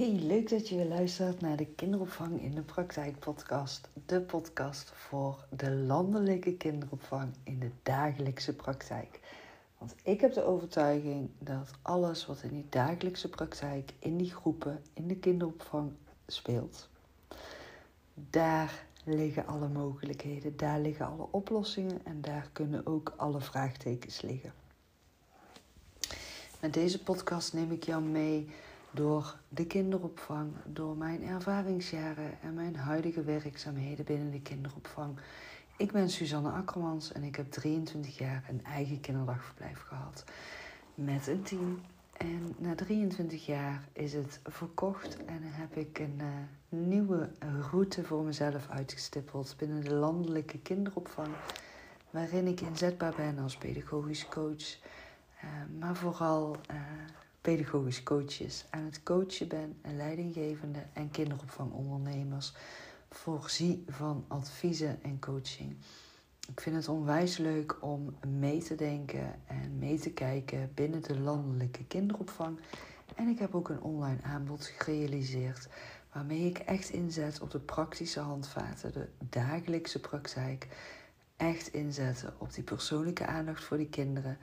Hey, leuk dat je weer luistert naar de Kinderopvang in de Praktijk podcast. De podcast voor de landelijke kinderopvang in de dagelijkse praktijk. Want ik heb de overtuiging dat alles wat in die dagelijkse praktijk, in die groepen, in de kinderopvang speelt, daar liggen alle mogelijkheden, daar liggen alle oplossingen en daar kunnen ook alle vraagtekens liggen. Met deze podcast neem ik jou mee door de kinderopvang, door mijn ervaringsjaren en mijn huidige werkzaamheden binnen de kinderopvang. Ik ben Suzanne Akkermans en ik heb 23 jaar een eigen kinderdagverblijf gehad met een team. En na 23 jaar is het verkocht en heb ik een uh, nieuwe route voor mezelf uitgestippeld binnen de landelijke kinderopvang, waarin ik inzetbaar ben als pedagogisch coach, uh, maar vooral uh, pedagogisch coaches aan het coachen ben en leidinggevende en kinderopvangondernemers voorzie van adviezen en coaching. Ik vind het onwijs leuk om mee te denken en mee te kijken binnen de landelijke kinderopvang. En ik heb ook een online aanbod gerealiseerd waarmee ik echt inzet op de praktische handvaten, de dagelijkse praktijk. Echt inzetten op die persoonlijke aandacht voor die kinderen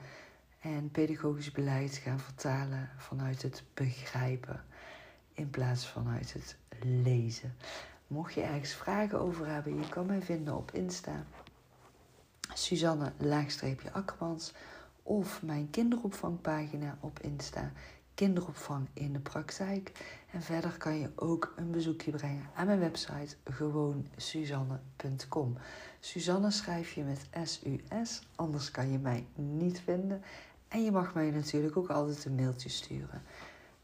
en pedagogisch beleid gaan vertalen vanuit het begrijpen in plaats vanuit het lezen. Mocht je ergens vragen over hebben, je kan mij vinden op Insta. Suzanne Akkermans of mijn kinderopvangpagina op Insta. Kinderopvang in de praktijk. En verder kan je ook een bezoekje brengen aan mijn website gewoonsuzanne.com. Suzanne schrijf je met S-U-S, anders kan je mij niet vinden. En je mag mij natuurlijk ook altijd een mailtje sturen.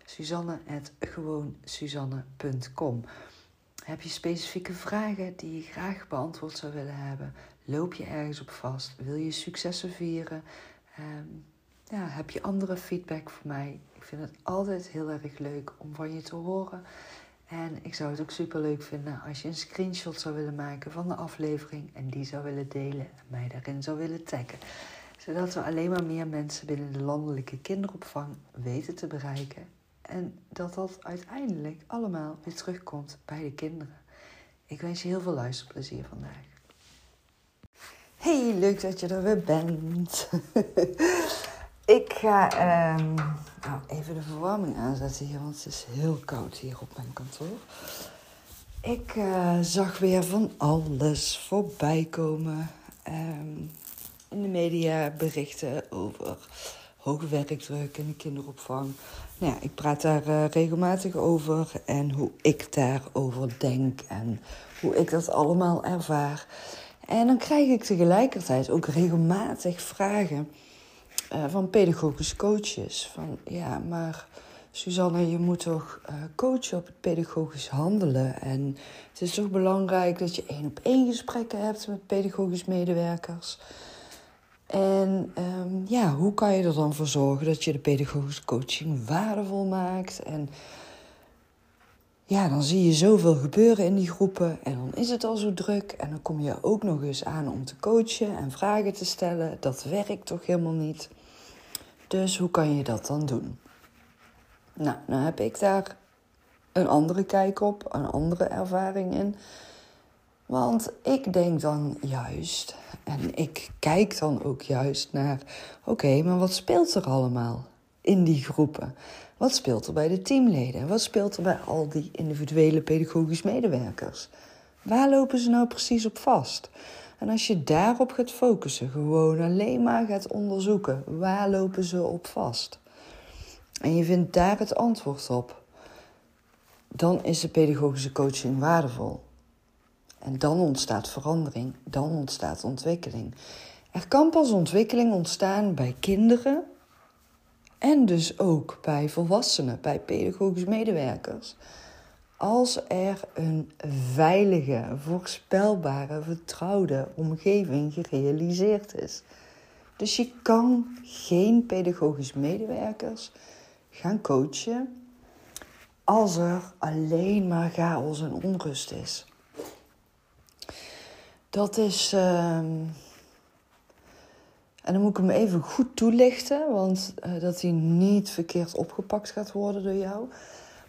Suzanne.gewoonsuzanne.com Heb je specifieke vragen die je graag beantwoord zou willen hebben? Loop je ergens op vast? Wil je successen vieren? Um, ja, heb je andere feedback voor mij? Ik vind het altijd heel erg leuk om van je te horen. En ik zou het ook super leuk vinden als je een screenshot zou willen maken van de aflevering en die zou willen delen en mij daarin zou willen taggen zodat we alleen maar meer mensen binnen de landelijke kinderopvang weten te bereiken. En dat dat uiteindelijk allemaal weer terugkomt bij de kinderen. Ik wens je heel veel luisterplezier vandaag. Hey, leuk dat je er weer bent. ik ga um, nou, even de verwarming aanzetten hier, want het is heel koud hier op mijn kantoor. Ik uh, zag weer van alles voorbij komen. Um, in de media berichten over hoge werkdruk in de kinderopvang. Nou ja, ik praat daar uh, regelmatig over en hoe ik daarover denk en hoe ik dat allemaal ervaar. En dan krijg ik tegelijkertijd ook regelmatig vragen uh, van pedagogische coaches. Van ja, maar Suzanne, je moet toch uh, coachen op het pedagogisch handelen. En het is toch belangrijk dat je één op één gesprekken hebt met pedagogisch medewerkers. En um, ja, hoe kan je er dan voor zorgen dat je de pedagogische coaching waardevol maakt? En ja, dan zie je zoveel gebeuren in die groepen en dan is het al zo druk. En dan kom je ook nog eens aan om te coachen en vragen te stellen. Dat werkt toch helemaal niet? Dus hoe kan je dat dan doen? Nou, dan heb ik daar een andere kijk op, een andere ervaring in. Want ik denk dan juist, en ik kijk dan ook juist naar, oké, maar wat speelt er allemaal in die groepen? Wat speelt er bij de teamleden? Wat speelt er bij al die individuele pedagogisch medewerkers? Waar lopen ze nou precies op vast? En als je daarop gaat focussen, gewoon alleen maar gaat onderzoeken, waar lopen ze op vast? En je vindt daar het antwoord op, dan is de pedagogische coaching waardevol. En dan ontstaat verandering, dan ontstaat ontwikkeling. Er kan pas ontwikkeling ontstaan bij kinderen en dus ook bij volwassenen, bij pedagogisch medewerkers. Als er een veilige, voorspelbare, vertrouwde omgeving gerealiseerd is. Dus je kan geen pedagogisch medewerkers gaan coachen als er alleen maar chaos en onrust is. Dat is. Ehm, en dan moet ik hem even goed toelichten, want uh, dat hij niet verkeerd opgepakt gaat worden door jou.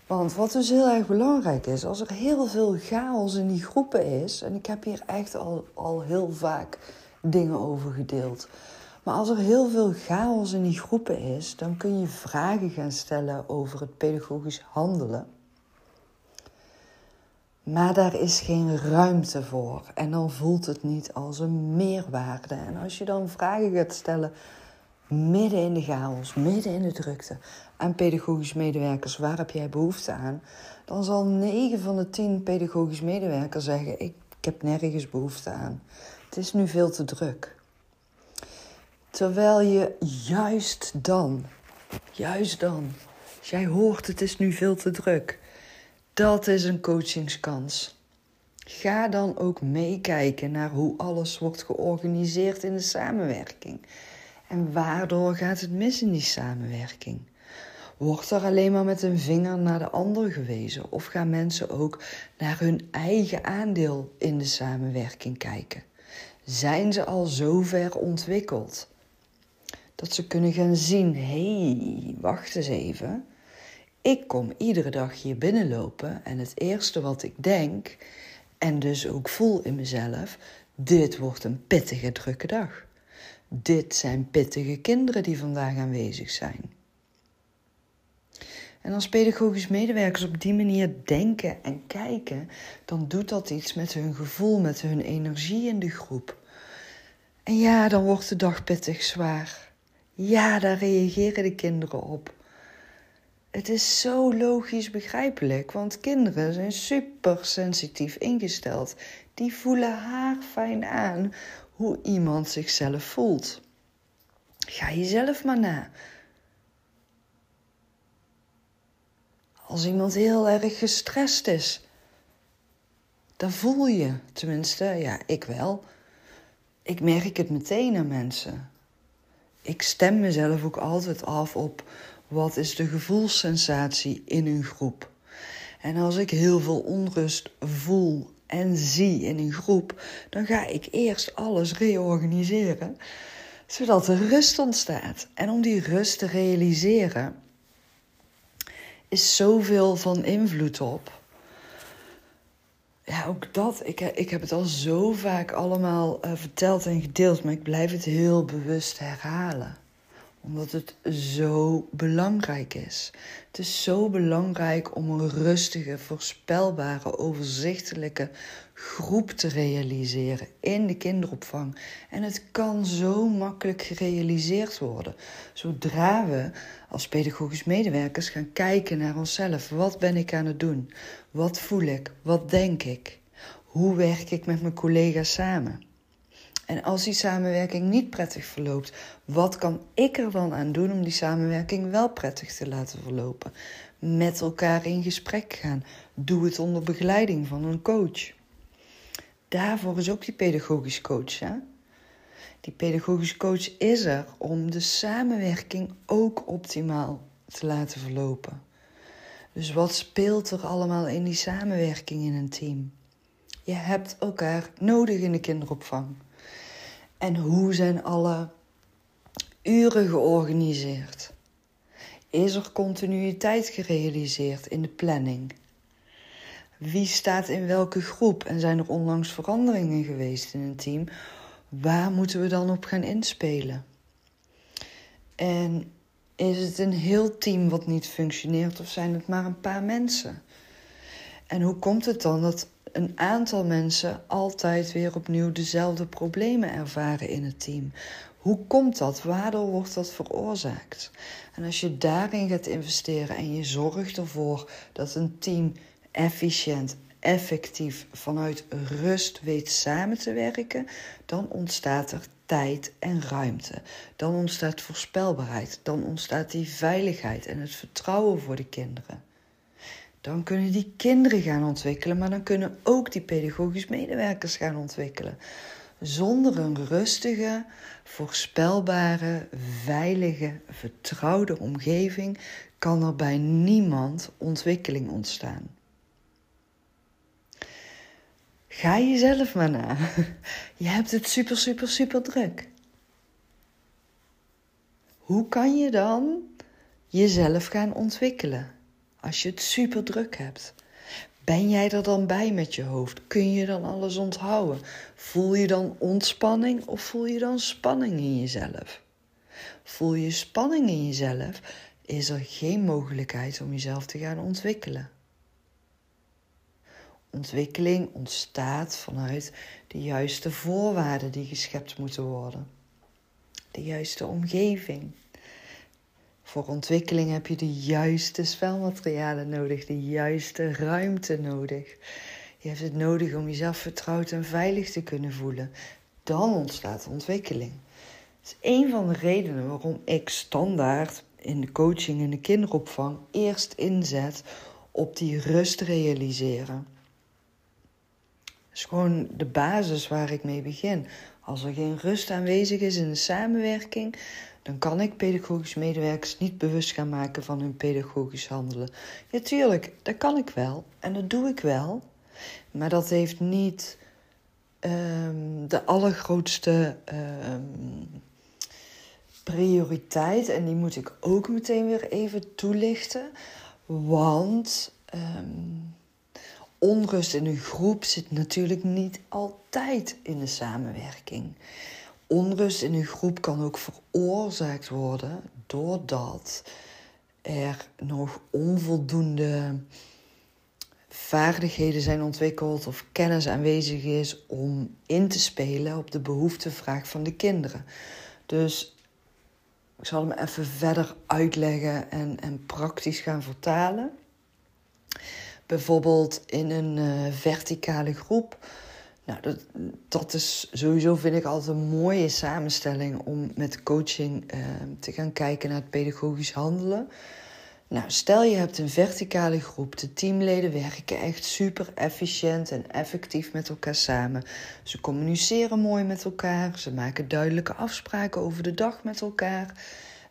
Want wat dus heel erg belangrijk is, als er heel veel chaos in die groepen is, en ik heb hier echt al, al heel vaak dingen over gedeeld. Maar als er heel veel chaos in die groepen is, dan kun je vragen gaan stellen over het pedagogisch handelen. Maar daar is geen ruimte voor. En dan voelt het niet als een meerwaarde. En als je dan vragen gaat stellen midden in de chaos, midden in de drukte, aan pedagogisch medewerkers, waar heb jij behoefte aan? Dan zal 9 van de 10 pedagogisch medewerkers zeggen: ik, heb nergens behoefte aan. Het is nu veel te druk. Terwijl je juist dan, juist dan, als jij hoort het is nu veel te druk, dat is een coachingskans. Ga dan ook meekijken naar hoe alles wordt georganiseerd in de samenwerking. En waardoor gaat het mis in die samenwerking? Wordt er alleen maar met een vinger naar de ander gewezen? Of gaan mensen ook naar hun eigen aandeel in de samenwerking kijken? Zijn ze al zo ver ontwikkeld dat ze kunnen gaan zien: hé, hey, wacht eens even. Ik kom iedere dag hier binnenlopen en het eerste wat ik denk, en dus ook voel in mezelf: dit wordt een pittige, drukke dag. Dit zijn pittige kinderen die vandaag aanwezig zijn. En als pedagogisch medewerkers op die manier denken en kijken, dan doet dat iets met hun gevoel, met hun energie in de groep. En ja, dan wordt de dag pittig zwaar. Ja, daar reageren de kinderen op. Het is zo logisch begrijpelijk, want kinderen zijn super sensitief ingesteld. Die voelen haar fijn aan hoe iemand zichzelf voelt. Ga jezelf maar na. Als iemand heel erg gestrest is, dan voel je, tenminste, ja, ik wel. Ik merk het meteen aan mensen. Ik stem mezelf ook altijd af op wat is de gevoelssensatie in een groep. En als ik heel veel onrust voel en zie in een groep, dan ga ik eerst alles reorganiseren, zodat er rust ontstaat. En om die rust te realiseren, is zoveel van invloed op. Ja, ook dat. Ik, ik heb het al zo vaak allemaal uh, verteld en gedeeld, maar ik blijf het heel bewust herhalen omdat het zo belangrijk is. Het is zo belangrijk om een rustige, voorspelbare, overzichtelijke groep te realiseren in de kinderopvang. En het kan zo makkelijk gerealiseerd worden. Zodra we als pedagogisch medewerkers gaan kijken naar onszelf. Wat ben ik aan het doen? Wat voel ik? Wat denk ik? Hoe werk ik met mijn collega's samen? En als die samenwerking niet prettig verloopt, wat kan ik er dan aan doen om die samenwerking wel prettig te laten verlopen? Met elkaar in gesprek gaan. Doe het onder begeleiding van een coach. Daarvoor is ook die pedagogisch coach. Hè? Die pedagogisch coach is er om de samenwerking ook optimaal te laten verlopen. Dus wat speelt er allemaal in die samenwerking in een team? Je hebt elkaar nodig in de kinderopvang. En hoe zijn alle uren georganiseerd? Is er continuïteit gerealiseerd in de planning? Wie staat in welke groep en zijn er onlangs veranderingen geweest in een team? Waar moeten we dan op gaan inspelen? En is het een heel team wat niet functioneert of zijn het maar een paar mensen? En hoe komt het dan dat een aantal mensen altijd weer opnieuw dezelfde problemen ervaren in het team. Hoe komt dat? Waardoor wordt dat veroorzaakt? En als je daarin gaat investeren en je zorgt ervoor dat een team efficiënt, effectief vanuit rust weet samen te werken, dan ontstaat er tijd en ruimte. Dan ontstaat voorspelbaarheid. Dan ontstaat die veiligheid en het vertrouwen voor de kinderen. Dan kunnen die kinderen gaan ontwikkelen, maar dan kunnen ook die pedagogisch medewerkers gaan ontwikkelen. Zonder een rustige, voorspelbare, veilige, vertrouwde omgeving kan er bij niemand ontwikkeling ontstaan. Ga jezelf maar na. Je hebt het super, super, super druk. Hoe kan je dan jezelf gaan ontwikkelen? Als je het super druk hebt? Ben jij er dan bij met je hoofd? Kun je dan alles onthouden? Voel je dan ontspanning of voel je dan spanning in jezelf? Voel je spanning in jezelf, is er geen mogelijkheid om jezelf te gaan ontwikkelen. Ontwikkeling ontstaat vanuit de juiste voorwaarden die geschept moeten worden. De juiste omgeving. Voor ontwikkeling heb je de juiste spelmaterialen nodig, de juiste ruimte nodig. Je hebt het nodig om jezelf vertrouwd en veilig te kunnen voelen. Dan ontstaat ontwikkeling. Dat is een van de redenen waarom ik standaard in de coaching en de kinderopvang eerst inzet op die rust realiseren. Dat is gewoon de basis waar ik mee begin. Als er geen rust aanwezig is in de samenwerking, dan kan ik pedagogisch medewerkers niet bewust gaan maken van hun pedagogisch handelen. Ja, tuurlijk, dat kan ik wel en dat doe ik wel. Maar dat heeft niet um, de allergrootste um, prioriteit. En die moet ik ook meteen weer even toelichten. Want um, onrust in een groep zit natuurlijk niet altijd in de samenwerking. Onrust in een groep kan ook veroorzaakt worden doordat er nog onvoldoende vaardigheden zijn ontwikkeld of kennis aanwezig is om in te spelen op de behoeftevraag van de kinderen. Dus ik zal hem even verder uitleggen en, en praktisch gaan vertalen. Bijvoorbeeld in een uh, verticale groep. Nou, dat, dat is sowieso, vind ik, altijd een mooie samenstelling om met coaching uh, te gaan kijken naar het pedagogisch handelen. Nou, stel je hebt een verticale groep. De teamleden werken echt super efficiënt en effectief met elkaar samen. Ze communiceren mooi met elkaar. Ze maken duidelijke afspraken over de dag met elkaar.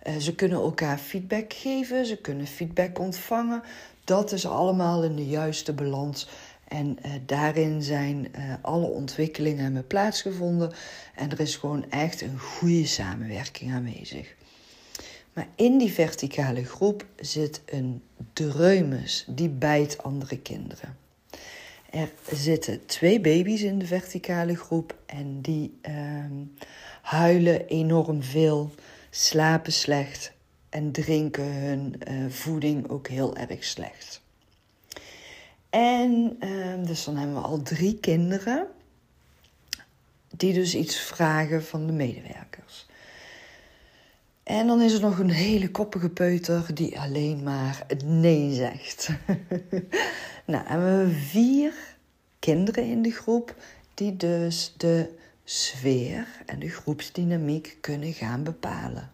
Uh, ze kunnen elkaar feedback geven. Ze kunnen feedback ontvangen. Dat is allemaal in de juiste balans. En uh, daarin zijn uh, alle ontwikkelingen hebben plaatsgevonden. En er is gewoon echt een goede samenwerking aanwezig. Maar in die verticale groep zit een dreumes die bijt andere kinderen. Er zitten twee baby's in de verticale groep en die uh, huilen enorm veel, slapen slecht en drinken hun uh, voeding ook heel erg slecht. En uh, dus dan hebben we al drie kinderen die dus iets vragen van de medewerkers. En dan is er nog een hele koppige peuter die alleen maar nee zegt. nou, hebben we vier kinderen in de groep die dus de sfeer en de groepsdynamiek kunnen gaan bepalen.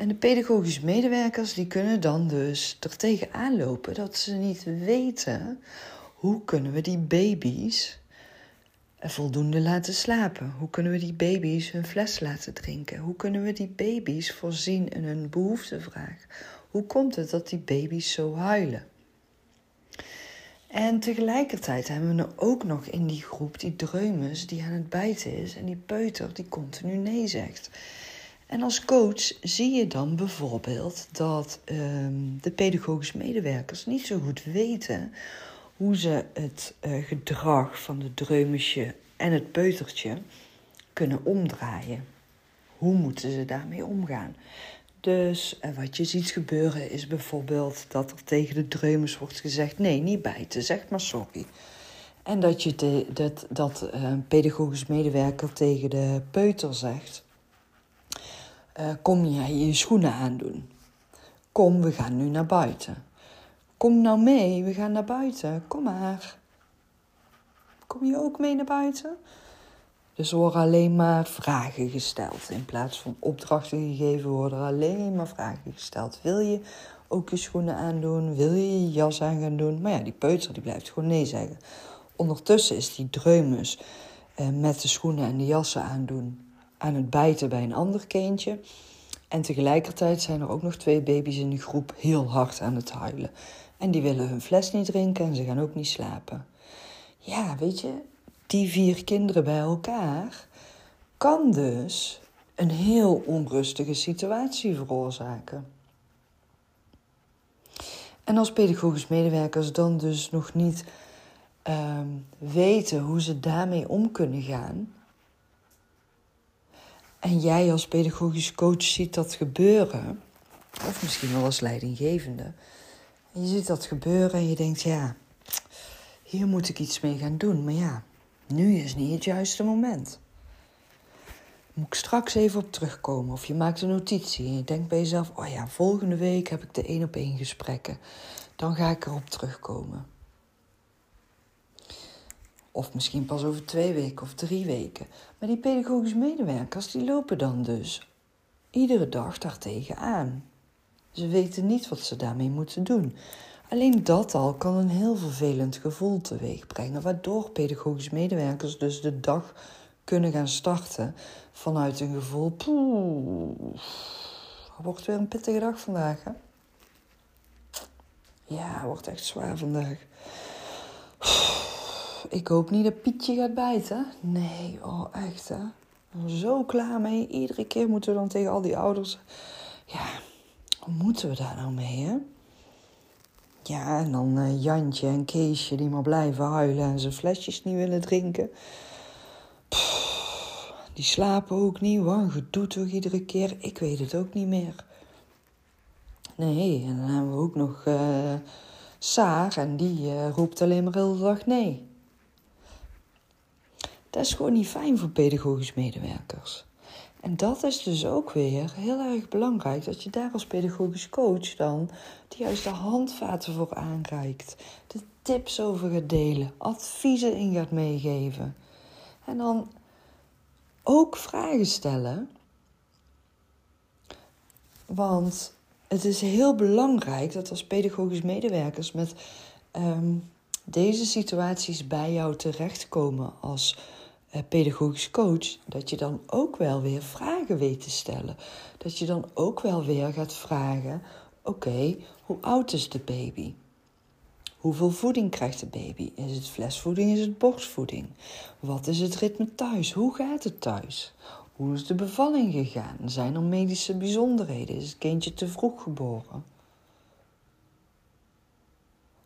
En de pedagogische medewerkers die kunnen dan dus er tegenaan lopen dat ze niet weten hoe kunnen we die baby's voldoende laten slapen? Hoe kunnen we die baby's hun fles laten drinken? Hoe kunnen we die baby's voorzien in hun behoeftevraag? Hoe komt het dat die baby's zo huilen? En tegelijkertijd hebben we er ook nog in die groep die dreumes die aan het bijten is en die peuter die continu nee zegt. En als coach zie je dan bijvoorbeeld dat um, de pedagogische medewerkers niet zo goed weten hoe ze het uh, gedrag van de dreumesje en het peutertje kunnen omdraaien. Hoe moeten ze daarmee omgaan? Dus uh, wat je ziet gebeuren is bijvoorbeeld dat er tegen de dreumes wordt gezegd: nee, niet bijten, zeg maar sorry. En dat, je te, dat, dat een pedagogisch medewerker tegen de peuter zegt: uh, Kom jij je schoenen aandoen? Kom, we gaan nu naar buiten. Kom nou mee, we gaan naar buiten. Kom maar. Kom je ook mee naar buiten? Dus er worden alleen maar vragen gesteld. In plaats van opdrachten gegeven worden alleen maar vragen gesteld. Wil je ook je schoenen aandoen? Wil je je jas aan gaan doen? Maar ja, die peuter die blijft gewoon nee zeggen. Ondertussen is die dreumes eh, met de schoenen en de jassen aandoen aan het bijten bij een ander kindje. En tegelijkertijd zijn er ook nog twee baby's in de groep heel hard aan het huilen. En die willen hun fles niet drinken en ze gaan ook niet slapen. Ja, weet je, die vier kinderen bij elkaar kan dus een heel onrustige situatie veroorzaken. En als pedagogisch medewerkers dan dus nog niet ehm, weten hoe ze daarmee om kunnen gaan. En jij als pedagogisch coach ziet dat gebeuren, of misschien wel als leidinggevende. En je ziet dat gebeuren en je denkt, ja, hier moet ik iets mee gaan doen. Maar ja, nu is niet het juiste moment. Moet ik straks even op terugkomen? Of je maakt een notitie en je denkt bij jezelf: oh ja, volgende week heb ik de één op één gesprekken. Dan ga ik erop terugkomen. Of misschien pas over twee weken of drie weken. Maar die pedagogische medewerkers die lopen dan dus iedere dag daartegen aan. Ze weten niet wat ze daarmee moeten doen. Alleen dat al kan een heel vervelend gevoel teweeg brengen, waardoor pedagogische medewerkers dus de dag kunnen gaan starten vanuit een gevoel. Poeh, wordt weer een pittige dag vandaag, hè? Ja, het wordt echt zwaar vandaag. Ik hoop niet dat Pietje gaat bijten. Nee, oh echt hè. Zo klaar mee. Iedere keer moeten we dan tegen al die ouders. Ja, hoe moeten we daar nou mee hè? Ja, en dan uh, Jantje en Keesje die maar blijven huilen en zijn flesjes niet willen drinken. die slapen ook niet. Wat een gedoe toch iedere keer. Ik weet het ook niet meer. Nee, en dan hebben we ook nog uh, Saar en die uh, roept alleen maar heel de dag nee. Dat is gewoon niet fijn voor pedagogisch medewerkers. En dat is dus ook weer heel erg belangrijk dat je daar als pedagogisch coach dan de juiste handvaten voor aanreikt, de tips over gaat delen, adviezen in gaat meegeven. En dan ook vragen stellen. Want het is heel belangrijk dat als pedagogisch medewerkers met ehm, deze situaties bij jou terechtkomen als pedagogisch coach, dat je dan ook wel weer vragen weet te stellen. Dat je dan ook wel weer gaat vragen: oké, hoe oud is de baby? Hoeveel voeding krijgt de baby? Is het flesvoeding, is het borstvoeding? Wat is het ritme thuis? Hoe gaat het thuis? Hoe is de bevalling gegaan? Zijn er medische bijzonderheden? Is het kindje te vroeg geboren?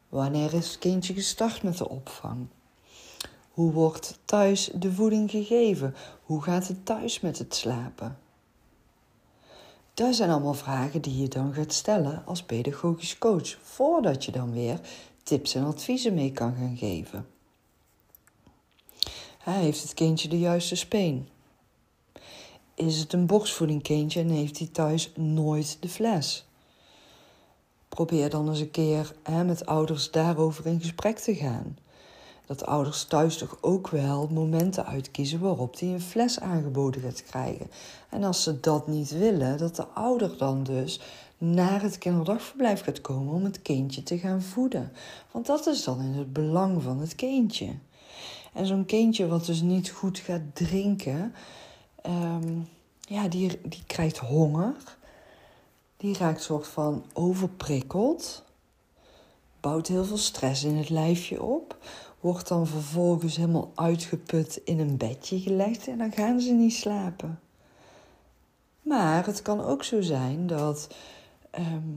Wanneer is het kindje gestart met de opvang? Hoe wordt thuis de voeding gegeven? Hoe gaat het thuis met het slapen? Dat zijn allemaal vragen die je dan gaat stellen als pedagogisch coach, voordat je dan weer tips en adviezen mee kan gaan geven. Heeft het kindje de juiste speen? Is het een borstvoedingkindje en heeft hij thuis nooit de fles? Probeer dan eens een keer hè, met ouders daarover in gesprek te gaan dat ouders thuis toch ook wel momenten uitkiezen waarop die een fles aangeboden gaat krijgen. En als ze dat niet willen, dat de ouder dan dus naar het kinderdagverblijf gaat komen om het kindje te gaan voeden. Want dat is dan in het belang van het kindje. En zo'n kindje wat dus niet goed gaat drinken, ehm, ja, die, die krijgt honger. Die raakt soort van overprikkeld. Bouwt heel veel stress in het lijfje op wordt dan vervolgens helemaal uitgeput in een bedje gelegd en dan gaan ze niet slapen. Maar het kan ook zo zijn dat ehm,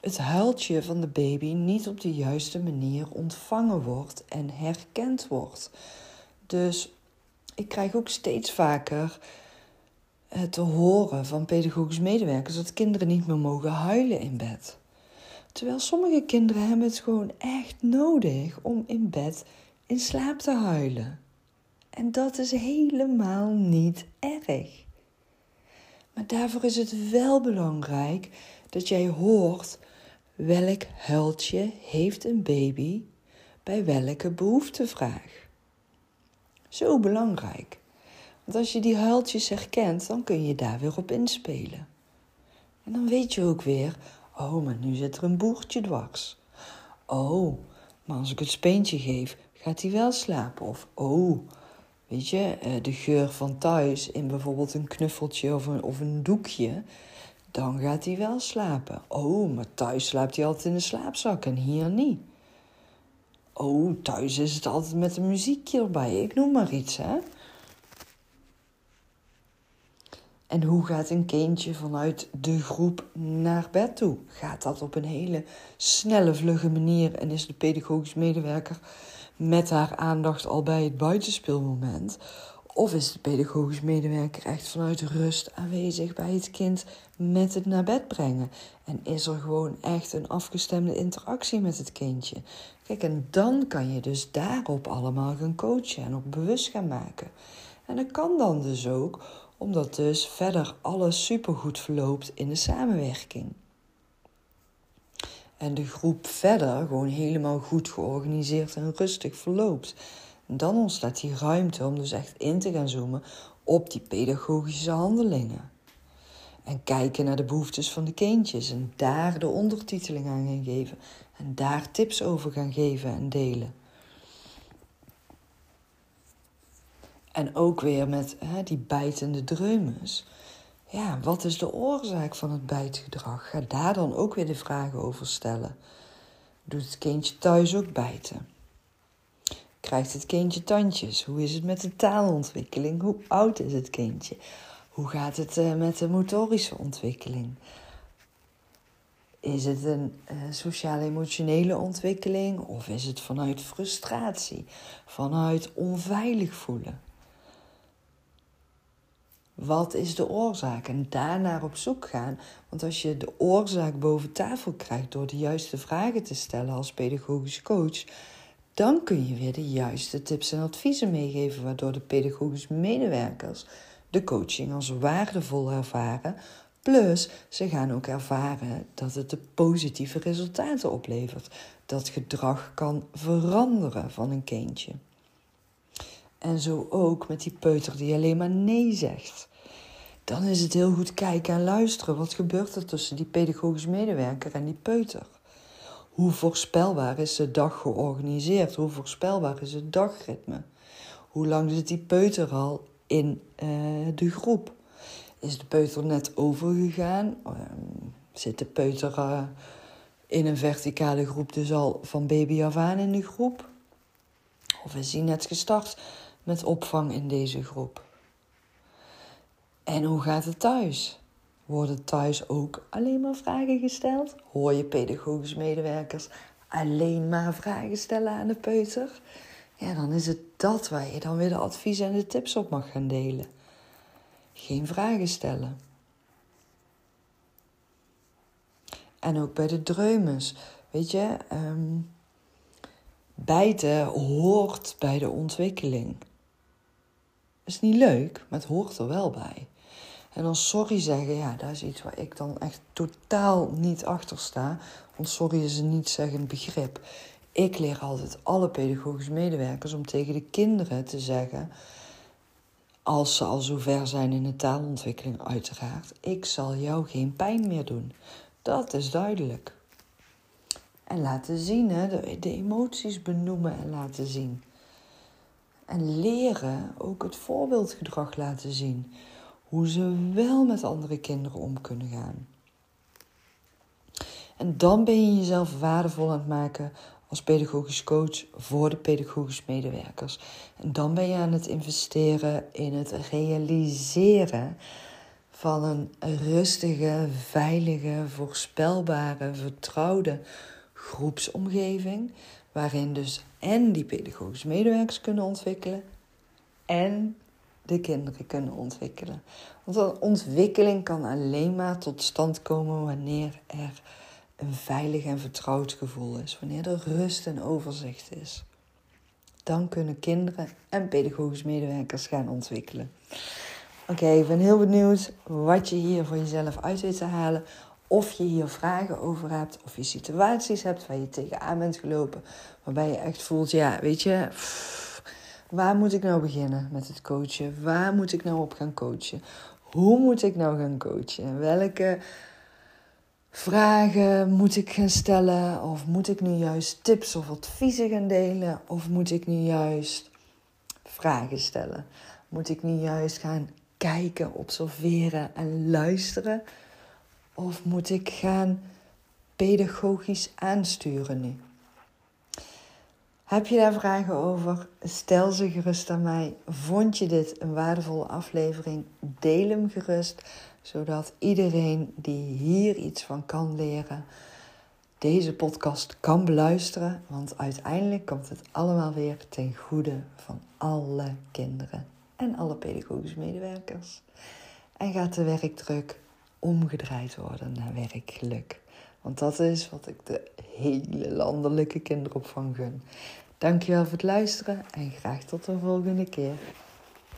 het huiltje van de baby niet op de juiste manier ontvangen wordt en herkend wordt. Dus ik krijg ook steeds vaker eh, te horen van pedagogisch medewerkers dat kinderen niet meer mogen huilen in bed. Terwijl sommige kinderen hebben het gewoon echt nodig om in bed in slaap te huilen. En dat is helemaal niet erg. Maar daarvoor is het wel belangrijk dat jij hoort welk huiltje heeft een baby bij welke behoeftevraag. Zo belangrijk. Want als je die huiltjes herkent, dan kun je daar weer op inspelen. En dan weet je ook weer, Oh, maar nu zit er een boertje dwars. Oh, maar als ik het speentje geef, gaat hij wel slapen. Of, oh, weet je, eh, de geur van thuis in bijvoorbeeld een knuffeltje of een, of een doekje, dan gaat hij wel slapen. Oh, maar thuis slaapt hij altijd in de slaapzak en hier niet. Oh, thuis is het altijd met een muziekje erbij. Ik noem maar iets, hè. En hoe gaat een kindje vanuit de groep naar bed toe? Gaat dat op een hele snelle, vlugge manier en is de pedagogisch medewerker met haar aandacht al bij het buitenspeelmoment? Of is de pedagogisch medewerker echt vanuit rust aanwezig bij het kind met het naar bed brengen? En is er gewoon echt een afgestemde interactie met het kindje? Kijk, en dan kan je dus daarop allemaal gaan coachen en ook bewust gaan maken. En dat kan dan dus ook omdat dus verder alles supergoed verloopt in de samenwerking. En de groep verder gewoon helemaal goed georganiseerd en rustig verloopt. Dan ontstaat die ruimte om dus echt in te gaan zoomen op die pedagogische handelingen. En kijken naar de behoeftes van de kindjes en daar de ondertiteling aan gaan geven. En daar tips over gaan geven en delen. En ook weer met hè, die bijtende dreumes. Ja, wat is de oorzaak van het bijtgedrag? Ga daar dan ook weer de vragen over stellen. Doet het kindje thuis ook bijten? Krijgt het kindje tandjes? Hoe is het met de taalontwikkeling? Hoe oud is het kindje? Hoe gaat het uh, met de motorische ontwikkeling? Is het een uh, sociaal-emotionele ontwikkeling of is het vanuit frustratie, vanuit onveilig voelen? Wat is de oorzaak? En daarnaar op zoek gaan. Want als je de oorzaak boven tafel krijgt door de juiste vragen te stellen als pedagogisch coach, dan kun je weer de juiste tips en adviezen meegeven, waardoor de pedagogische medewerkers de coaching als waardevol ervaren. Plus, ze gaan ook ervaren dat het de positieve resultaten oplevert. Dat gedrag kan veranderen van een kindje. En zo ook met die peuter die alleen maar nee zegt dan is het heel goed kijken en luisteren. Wat gebeurt er tussen die pedagogisch medewerker en die peuter? Hoe voorspelbaar is de dag georganiseerd? Hoe voorspelbaar is het dagritme? Hoe lang zit die peuter al in uh, de groep? Is de peuter net overgegaan? Uh, zit de peuter uh, in een verticale groep dus al van baby af aan in de groep? Of is hij net gestart met opvang in deze groep? En hoe gaat het thuis? Worden thuis ook alleen maar vragen gesteld? Hoor je pedagogisch medewerkers alleen maar vragen stellen aan de peuter? Ja, dan is het dat waar je dan weer de adviezen en de tips op mag gaan delen. Geen vragen stellen. En ook bij de dreumes. Weet je, um, bijten hoort bij de ontwikkeling. Is niet leuk, maar het hoort er wel bij. En dan sorry zeggen, ja, dat is iets waar ik dan echt totaal niet achter sta. Want sorry is een niet-zeggend begrip. Ik leer altijd alle pedagogische medewerkers om tegen de kinderen te zeggen, als ze al zover zijn in de taalontwikkeling uiteraard, ik zal jou geen pijn meer doen. Dat is duidelijk. En laten zien, hè, de emoties benoemen en laten zien. En leren ook het voorbeeldgedrag laten zien hoe ze wel met andere kinderen om kunnen gaan. En dan ben je jezelf waardevol aan het maken als pedagogisch coach voor de pedagogisch medewerkers. En dan ben je aan het investeren in het realiseren van een rustige, veilige, voorspelbare, vertrouwde groepsomgeving. Waarin dus en die pedagogische medewerkers kunnen ontwikkelen en de kinderen kunnen ontwikkelen. Want een ontwikkeling kan alleen maar tot stand komen wanneer er een veilig en vertrouwd gevoel is, wanneer er rust en overzicht is. Dan kunnen kinderen en pedagogisch medewerkers gaan ontwikkelen. Oké, ik ben heel benieuwd wat je hier voor jezelf uit weet te halen. Of je hier vragen over hebt, of je situaties hebt waar je tegenaan bent gelopen, waarbij je echt voelt, ja, weet je, Waar moet ik nou beginnen met het coachen? Waar moet ik nou op gaan coachen? Hoe moet ik nou gaan coachen? Welke vragen moet ik gaan stellen? Of moet ik nu juist tips of adviezen gaan delen? Of moet ik nu juist vragen stellen? Moet ik nu juist gaan kijken, observeren en luisteren? Of moet ik gaan pedagogisch aansturen nu? Heb je daar vragen over? Stel ze gerust aan mij. Vond je dit een waardevolle aflevering? Deel hem gerust, zodat iedereen die hier iets van kan leren, deze podcast kan beluisteren. Want uiteindelijk komt het allemaal weer ten goede van alle kinderen en alle pedagogische medewerkers. En gaat de werkdruk omgedraaid worden naar werkgeluk. Want dat is wat ik de hele landelijke kinderopvang gun. Dankjewel voor het luisteren en graag tot de volgende keer.